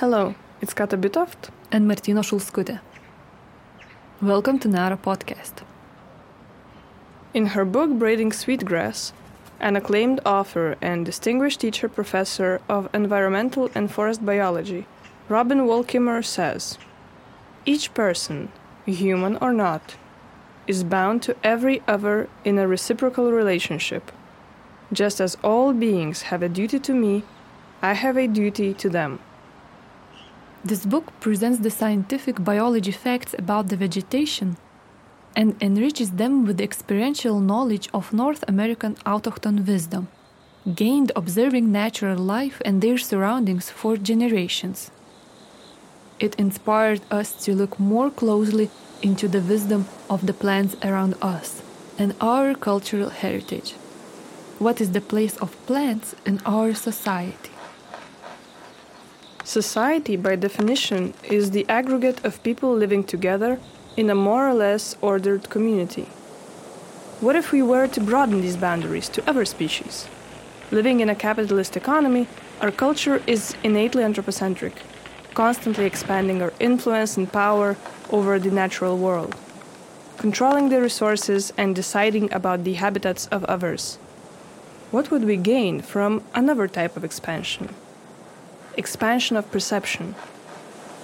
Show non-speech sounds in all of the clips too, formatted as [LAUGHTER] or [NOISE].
Hello, it's Kata Bitoft and Martina Šulskutė. Welcome to Nara Podcast. In her book Braiding Sweetgrass, an acclaimed author and distinguished teacher professor of environmental and forest biology, Robin Wall Kimmerer says Each person, human or not, is bound to every other in a reciprocal relationship. Just as all beings have a duty to me, I have a duty to them. This book presents the scientific biology facts about the vegetation and enriches them with the experiential knowledge of North American autochthon wisdom, gained observing natural life and their surroundings for generations. It inspired us to look more closely into the wisdom of the plants around us and our cultural heritage. What is the place of plants in our society? Society, by definition, is the aggregate of people living together in a more or less ordered community. What if we were to broaden these boundaries to other species? Living in a capitalist economy, our culture is innately anthropocentric, constantly expanding our influence and power over the natural world, controlling the resources and deciding about the habitats of others. What would we gain from another type of expansion? Expansion of perception,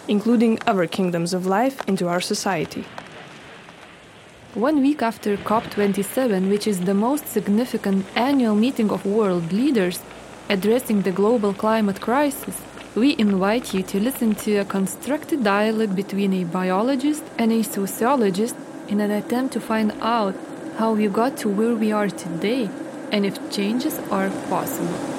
including other kingdoms of life into our society. One week after COP27, which is the most significant annual meeting of world leaders addressing the global climate crisis, we invite you to listen to a constructed dialogue between a biologist and a sociologist in an attempt to find out how we got to where we are today and if changes are possible.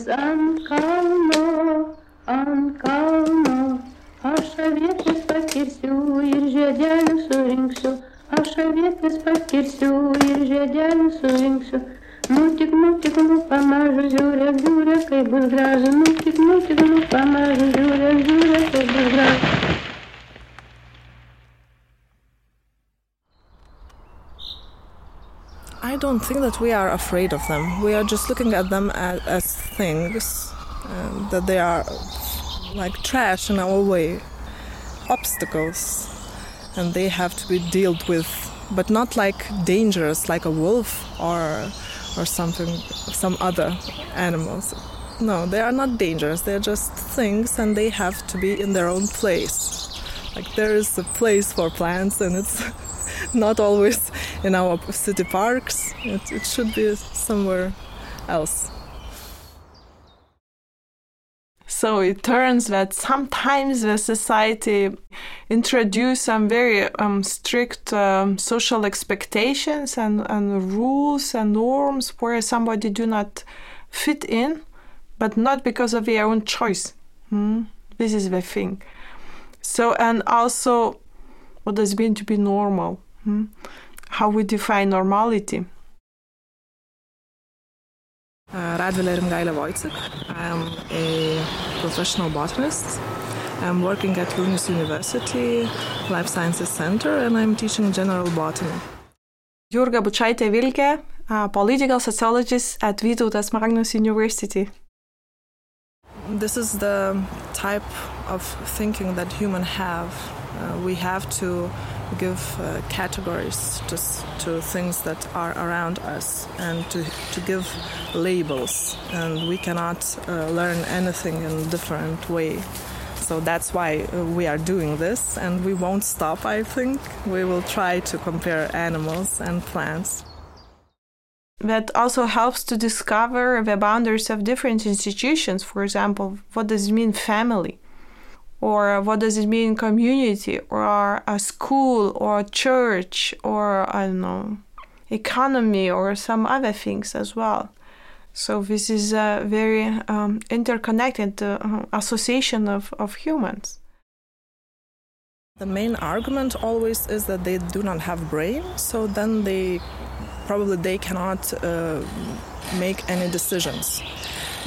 Avietės ant kalno, ant kalno, aš avietės pakirsiu ir žiedelių surinksiu, aš avietės pakirsiu ir žiedelių surinksiu. Think that we are afraid of them. We are just looking at them as, as things um, that they are like trash in our way, obstacles, and they have to be dealt with, but not like dangerous, like a wolf or or something, some other animals. No, they are not dangerous. They're just things, and they have to be in their own place. Like there is a place for plants, and it's [LAUGHS] not always in our city parks. It, it should be somewhere else. So it turns that sometimes the society introduce some very um, strict um, social expectations and, and rules and norms where somebody do not fit in, but not because of their own choice. Hmm? This is the thing. So and also, what does it mean to be normal? Hmm? How we define normality? Uh, Radvilė Rimgailė Voicik. I'm a professional botanist. I'm working at Vilnius University Life Sciences Center and I'm teaching general botany. Jurga Bučaitė Vilkė, a political sociologist at Vytautas Magnus University. This is the type of thinking that humans have. Uh, we have to give uh, categories to, to things that are around us and to, to give labels. And we cannot uh, learn anything in a different way. So that's why uh, we are doing this. And we won't stop i think. We will try to compare animals and plants. That also helps to discover the boundaries of different institutions. For example what does it mean family or what does it mean community or a school or a church or i don't know economy or some other things as well? So this is a very um, interconnected uh, association of, of humans. The main argument always is that they do not have brain so then they probably they cannot uh, make any decisions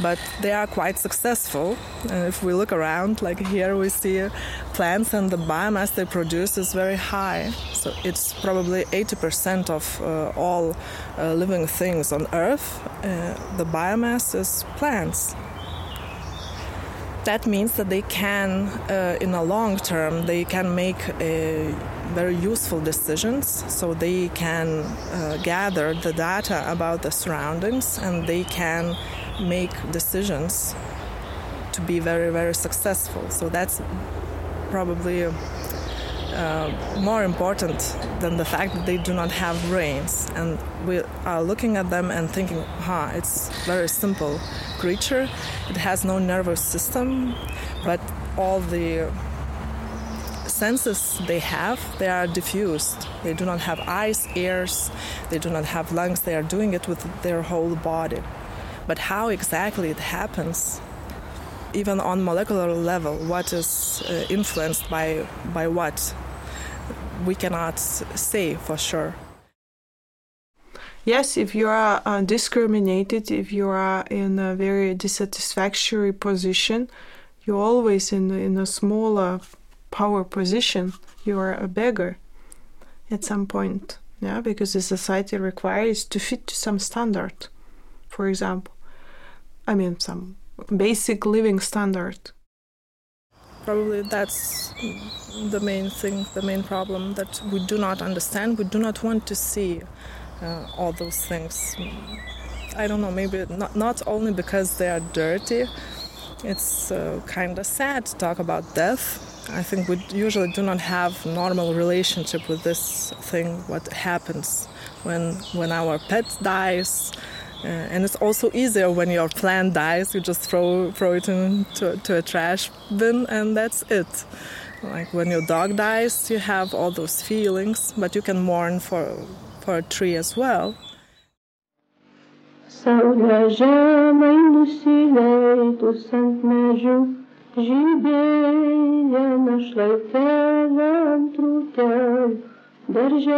but they are quite successful. And if we look around, like here, we see plants and the biomass they produce is very high. So it's probably 80% of uh, all uh, living things on Earth. Uh, the biomass is plants that means that they can, uh, in a long term, they can make uh, very useful decisions. So they can uh, gather the data about the surroundings and they can make decisions to be very, very successful. So that's probably uh, more important than the fact that they do not have brains. And we are looking at them and thinking, huh, it's very simple creature. It has no nervous system, but all the senses they have, they are diffused. They do not have eyes, ears, they do not have lungs. They are doing it with their whole body. But how exactly it happens, even on molecular level, what is uh, influenced by, by what, we cannot say for sure. Yes, if you are uh, discriminated, if you are in a very dissatisfactory position, you're always in, in a smaller power position. You are a beggar at some point, yeah, because the society requires to fit to some standard, for example. I mean, some basic living standard. Probably that's the main thing, the main problem that we do not understand, we do not want to see uh, all those things. I don't know, maybe not, not only because they are dirty, it's uh, kind of sad to talk about death. I think we usually do not have normal relationship with this thing, what happens when, when our pet dies, uh, and it's also easier when your plant dies. You just throw throw it into to a trash bin, and that's it. Like when your dog dies, you have all those feelings, but you can mourn for for a tree as well. Medžių,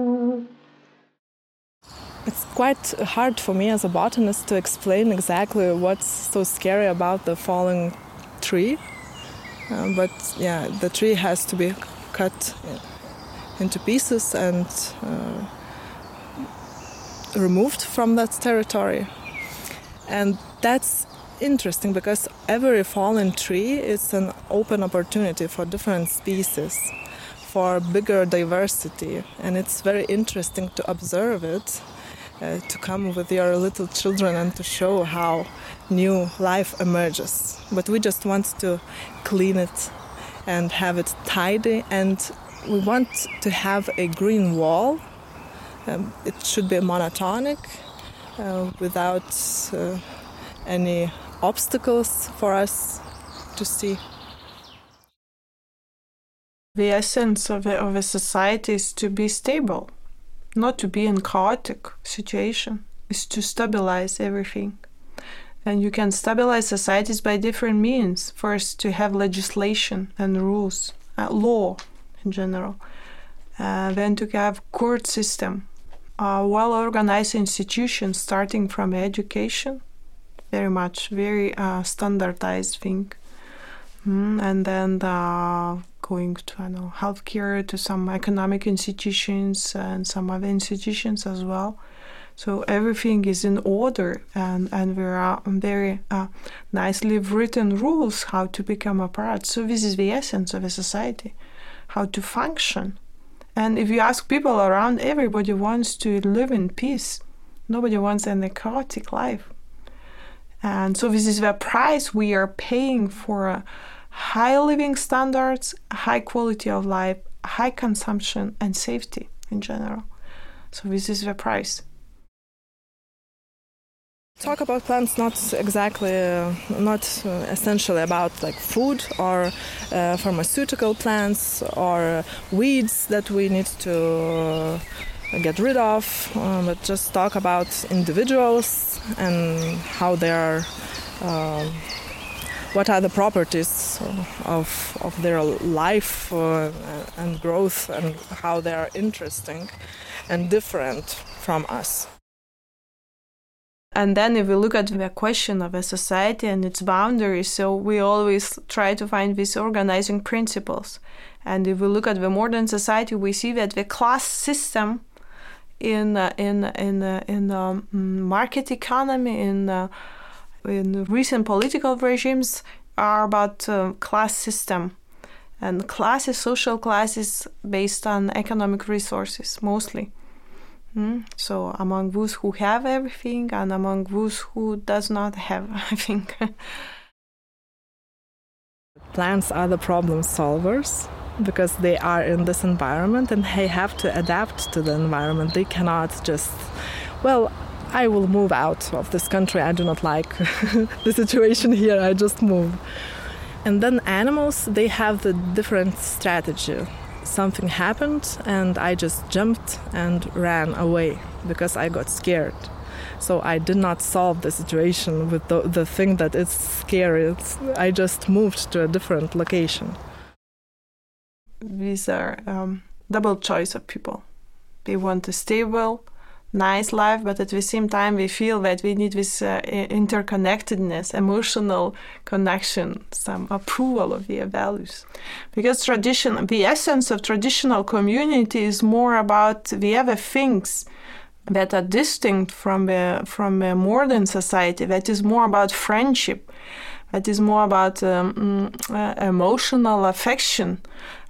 It's quite hard for me as a botanist to explain exactly what's so scary about the falling tree. Uh, but yeah, the tree has to be cut into pieces and uh, removed from that territory. And that's interesting because every fallen tree is an open opportunity for different species, for bigger diversity, and it's very interesting to observe it uh, to come with your little children and to show how new life emerges. But we just want to clean it and have it tidy, and we want to have a green wall. Um, it should be monotonic uh, without uh, any obstacles for us to see. The essence of a, of a society is to be stable not to be in chaotic situation is to stabilize everything. And you can stabilize societies by different means. First to have legislation and rules uh, law in general. Uh, then to have court system. Uh, well organized institutions starting from education very much very uh, standardized thing. Mm, and then the going to I know healthcare to some economic institutions and some other institutions as well. So everything is in order, and and there are very uh, nicely written rules how to become a part. So this is the essence of a society, how to function. And if you ask people around, everybody wants to live in peace. Nobody wants a chaotic life. And so this is the price we are paying for. A, high living standards, high quality of life, high consumption, and safety in general. So, this is the price. talk about plants not exactly uh, not uh, essentially about like food or uh, pharmaceutical plants or weeds that we need to uh, get rid of uh, but just talk about individuals and how they are um, what are the properties of, of their life uh, and growth and how they are interesting and different from us and then if we look at the question of a society and its boundaries, so we always try to find these organizing principles. And if we look at the modern society, we see that the class system in uh, in in uh, in um, market economy in uh, in recent political regimes are about uh, class system and classes social classes based on economic resources mostly Mm? So among those who have everything and among those who does not have, [LAUGHS] I think. Plants are the problem solvers because they are in this environment and they have to adapt to the environment. They cannot just, well, I will move out of this country. I do not like [LAUGHS] the situation here. I just move. And then animals, they have the different strategy something happened and I just jumped and ran away because I got scared. So I did not solve the situation with the, the thing that is scary. It's, I just moved to a different location. These are um, double choice of people. They want a stable, nice life, but at the same time, we feel that we need this uh, interconnectedness, emotional connection, some approval of their values. Because tradition, the essence of traditional community is more about the other things that are distinct from a, from a modern society, that is more about friendship, that is more about um, mm, uh, emotional affection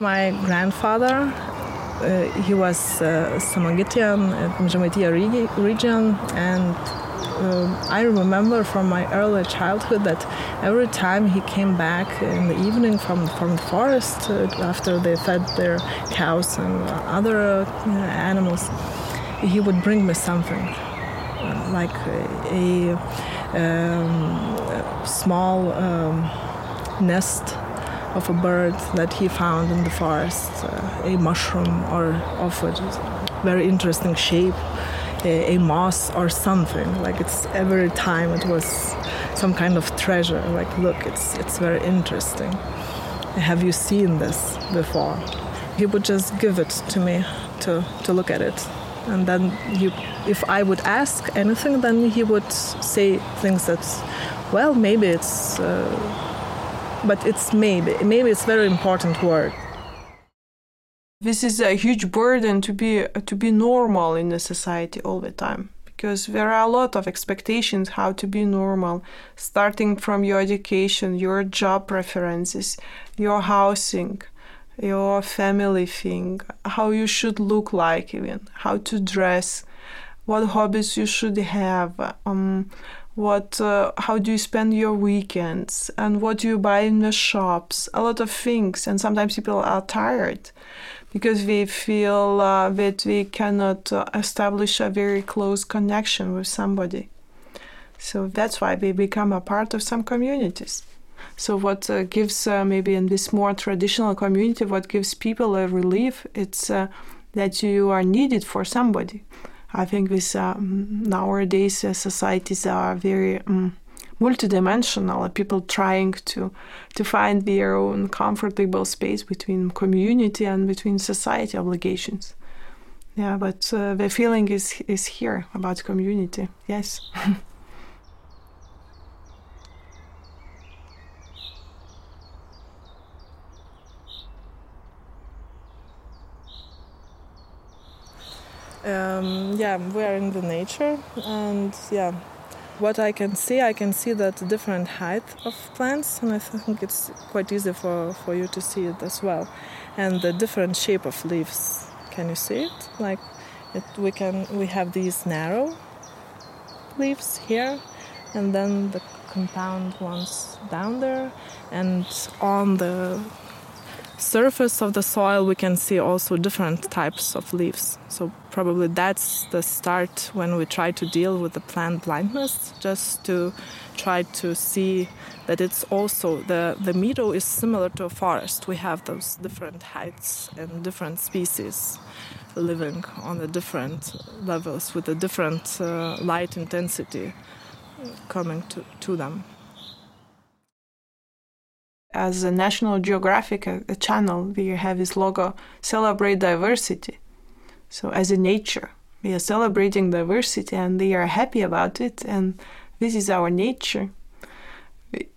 My grandfather, uh, he was uh, Samogitian in Žemaitija region, and uh, I remember from my early childhood that every time he came back in the evening from from the forest uh, after they fed their cows and other uh, animals, he would bring me something uh, like a, a, um, small um, nest of a bird that he found in the forest, uh, a mushroom or of a very interesting shape, a, a, moss or something. Like it's every time it was some kind of treasure. Like look, it's it's very interesting. Have you seen this before? He would just give it to me to to look at it, and then you, if I would ask anything, then he would say things that, well, maybe it's. Uh, but it's maybe. Maybe it's very important word. This is a huge burden to be to be normal in the society all the time because there are a lot of expectations how to be normal starting from your education your job preferences your housing your family thing how you should look like even how to dress what hobbies you should have um, what uh, how do you spend your weekends? And what do you buy in the shops? A lot of things. And sometimes people are tired because we feel uh, that we cannot uh, establish a very close connection with somebody. So that's why we become a part of some communities. So what uh, gives uh, maybe in this more traditional community what gives people a relief it's uh, that you are needed for somebody I think this uh, nowadays uh, societies are very um, multidimensional. People trying to to find their own comfortable space between community and between society obligations. Yeah, but uh, the feeling is is here about community. Yes. [LAUGHS] um, yeah, we are in the nature, and yeah, what I can see, I can see that different height of plants, and I think it's quite easy for, for you to see it as well. And the different shape of leaves. Can you see it? Like it, we can we have these narrow leaves here, and then the compound ones down there, and on the surface of the soil we can see also different types of leaves. So probably that's the start when we try to deal with the plant blindness just to try to see that it's also the the meadow is similar to a forest. We have those different heights and different species living on the different levels with a different uh, light intensity coming to, to them as a National Geographic a, a channel, we have this logo celebrate diversity. So as a nature, we are celebrating diversity and they are happy about it, and this is our nature.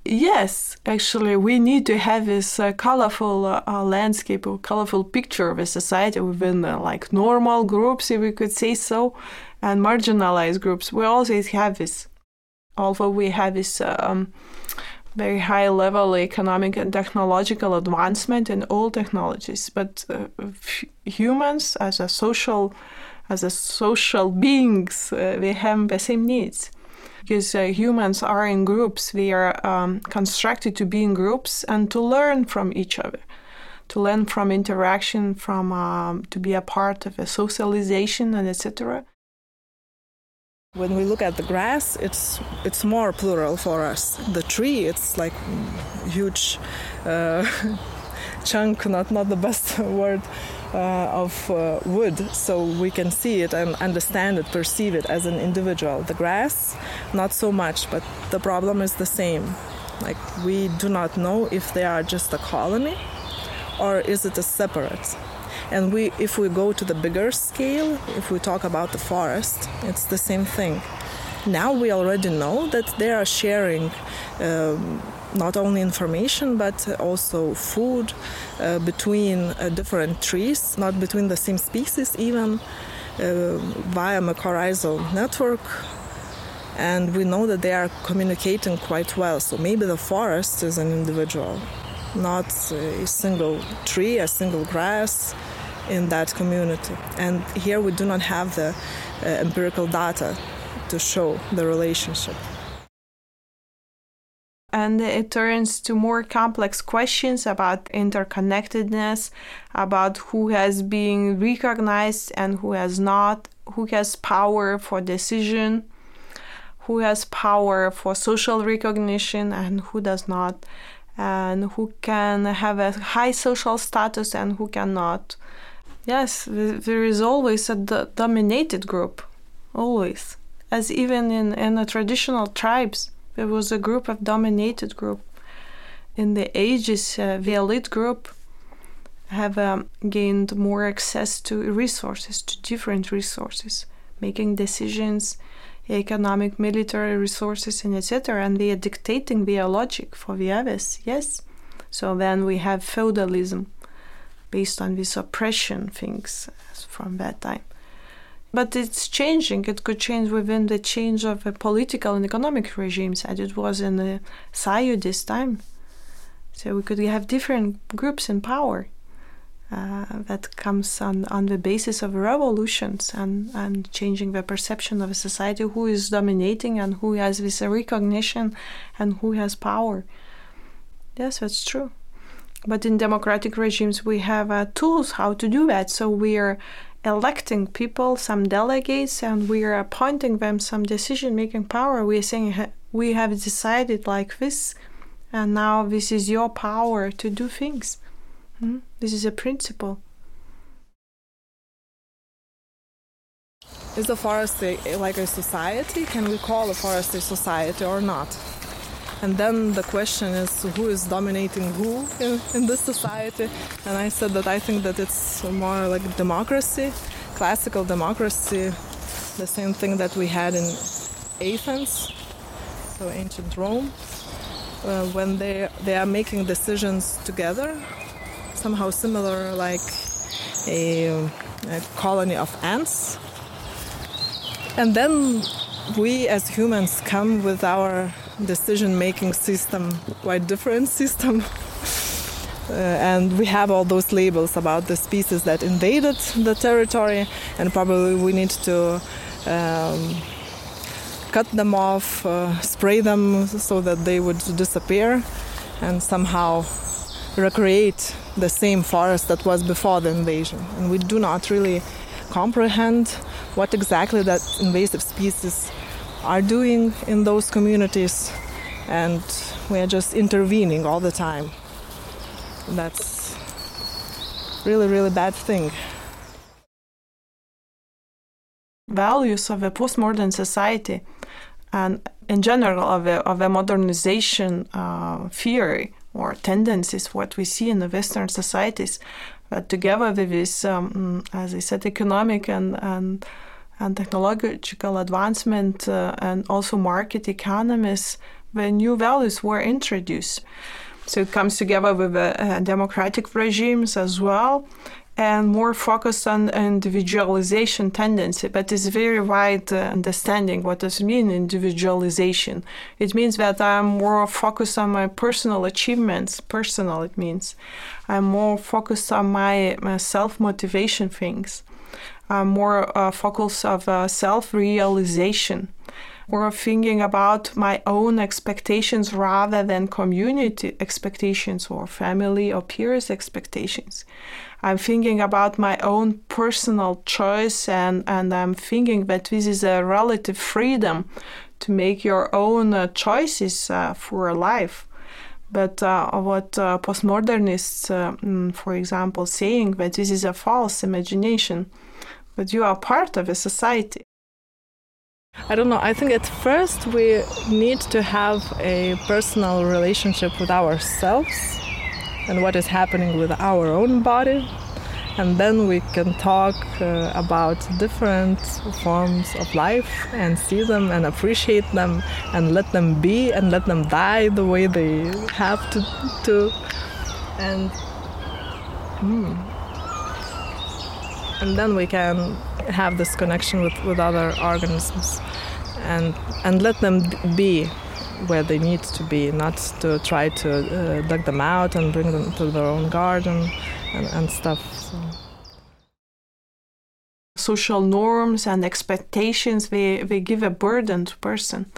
Yes, actually, we need to have this uh, colorful uh, uh, landscape or colorful picture of a society within uh, like normal groups, if we could say so, and marginalized groups. We always have this. Although we have this um, very high level economic and technological advancement in all technologies but uh, humans as a social as a social beings uh, we have the same needs. Because uh, humans are in groups we are um, constructed to be in groups and to learn from each other. To learn from interaction from um, to be a part of a socialization and etc when we look at the grass, it's it's more plural for us. The tree, it's like huge uh, [LAUGHS] chunk, not not the best [LAUGHS] word, uh, of uh, wood, so we can see it and understand it, perceive it as an individual. The grass, not so much, but the problem is the same. Like we do not know if they are just a colony, or is it a separate. And we, if we go to the bigger scale, if we talk about the forest, it's the same thing. Now we already know that they are sharing um, not only information but also food uh, between uh, different trees, not between the same species even, uh, via mycorrhizal network. And we know that they are communicating quite well. So maybe the forest is an individual, not a single tree, a single grass in that community. And here we do not have the uh, empirical data to show the relationship. And it turns to more complex questions about interconnectedness, about who has been recognized and who has not, who has power for decision, who has power for social recognition and who does not, and who can have a high social status and who cannot. Yes, there is always a dominated group, always. As even in, in the traditional tribes, there was a group of dominated group. In the ages, uh, the elite group have um, gained more access to resources, to different resources, making decisions, economic, military resources, and etc. And they are dictating their logic for the others. Yes. So then we have feudalism based on this oppression things from that time. But it's changing. It could change within the change of a political and economic regimes as it was in the Sayu this time. So we could have different groups in power. Uh, that comes on, on the basis of revolutions and, and changing the perception of a society who is dominating and who has this recognition and who has power. Yes, that's true. But in democratic regimes, we have uh, tools how to do that. So we are electing people, some delegates, and we are appointing them some decision making power. We are saying, we have decided like this, and now this is your power to do things. Hmm? This is a principle. Is the forest a, like a society? Can we call the forest a society or not? And then the question is who is dominating who in, in this society? And I said that I think that it's more like democracy, classical democracy, the same thing that we had in Athens, so ancient Rome, uh, when they they are making decisions together, somehow similar like a, a colony of ants. And then we as humans come with our decision making system, quite different system. [LAUGHS] Uh, and we have all those labels about the species that invaded the territory, and probably we need to um, cut them off, uh, spray them so that they would disappear, and somehow recreate the same forest that was before the invasion. And we do not really comprehend what exactly that invasive species are doing in those communities, and we are just intervening all the time. That's really, really bad thing. Values of a postmodern society and in general of a, of a modernization uh, theory or tendencies, what we see in the Western societies, but together with this, um, as I said, economic and, and, and technological advancement uh, and also market economies, the new values were introduced. So it comes together with uh, democratic regimes as well and more focused on individualization tendency, but it's very wide uh, understanding what does it mean individualization. It means that I'm more focused on my personal achievements, personal it means. I'm more focused on my, my self-motivation things. I'm more uh, focused of uh, self-realization or thinking about my own expectations rather than community expectations or family or peers expectations. I'm thinking about my own personal choice and, and I'm thinking that this is a relative freedom to make your own uh, choices uh, for life. But uh, what uh, postmodernists, uh, mm, for example, saying that this is a false imagination, but you are part of a society. I don't know. I think at first we need to have a personal relationship with ourselves and what is happening with our own body. And then we can talk uh, about different forms of life and see them and appreciate them and let them be and let them die the way they have to. to. And hmm. and then we can have this connection with, with other organisms and and let them be where they need to be, not to try to uh, dig them out and bring them to their own garden and, and stuff. So. Social norms and expectations they, they give a burden to person.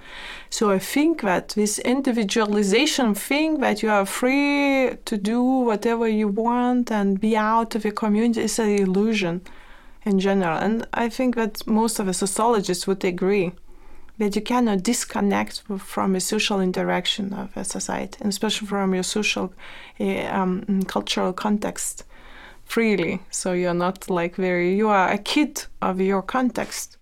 So I think that this individualization thing that you are free to do whatever you want and be out of your community is an illusion in general. And I think that most of the sociologists would agree that you cannot disconnect from a social interaction of a society, and especially from your social, uh, um, cultural context freely. So you're not like very, you are a kid of your context.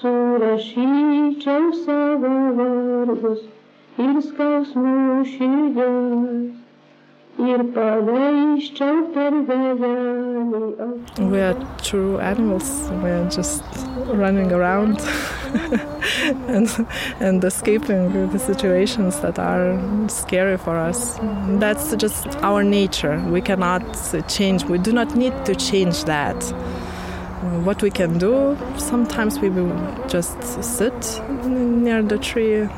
Surašyčiau savo vargus ir. We are true animals. We are just running around [LAUGHS] [LAUGHS] and, and escaping the situations that are scary for us. That's just our nature. We cannot change. We do not need to change that uh, what we can do. Sometimes we will just sit near the tree,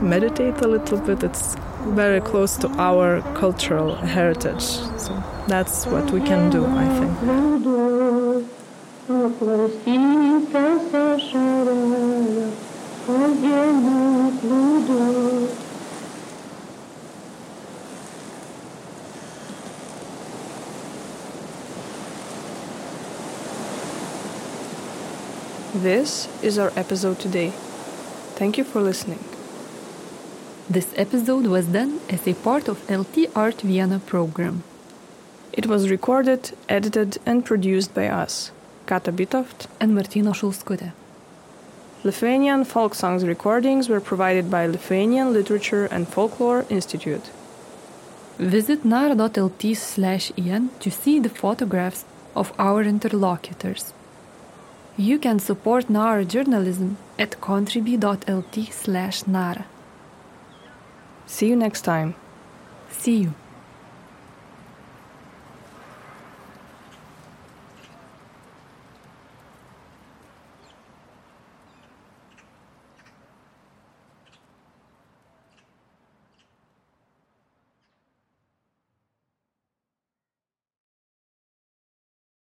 meditate a little bit. It's very close to our cultural heritage. So that's what we can do, I think. This is our episode today. Thank you for listening. This episode was done as a part of LT Art Vienna program. It was recorded, edited, and produced by us, Kata Bitoft and Martina Šulskutė. Lithuanian folk songs recordings were provided by Lithuanian Literature and Folklore Institute. Visit nara.lt slash en to see the photographs of our interlocutors. You can support Nara journalism at contribute.lt/slash NARA. See you next time. See you.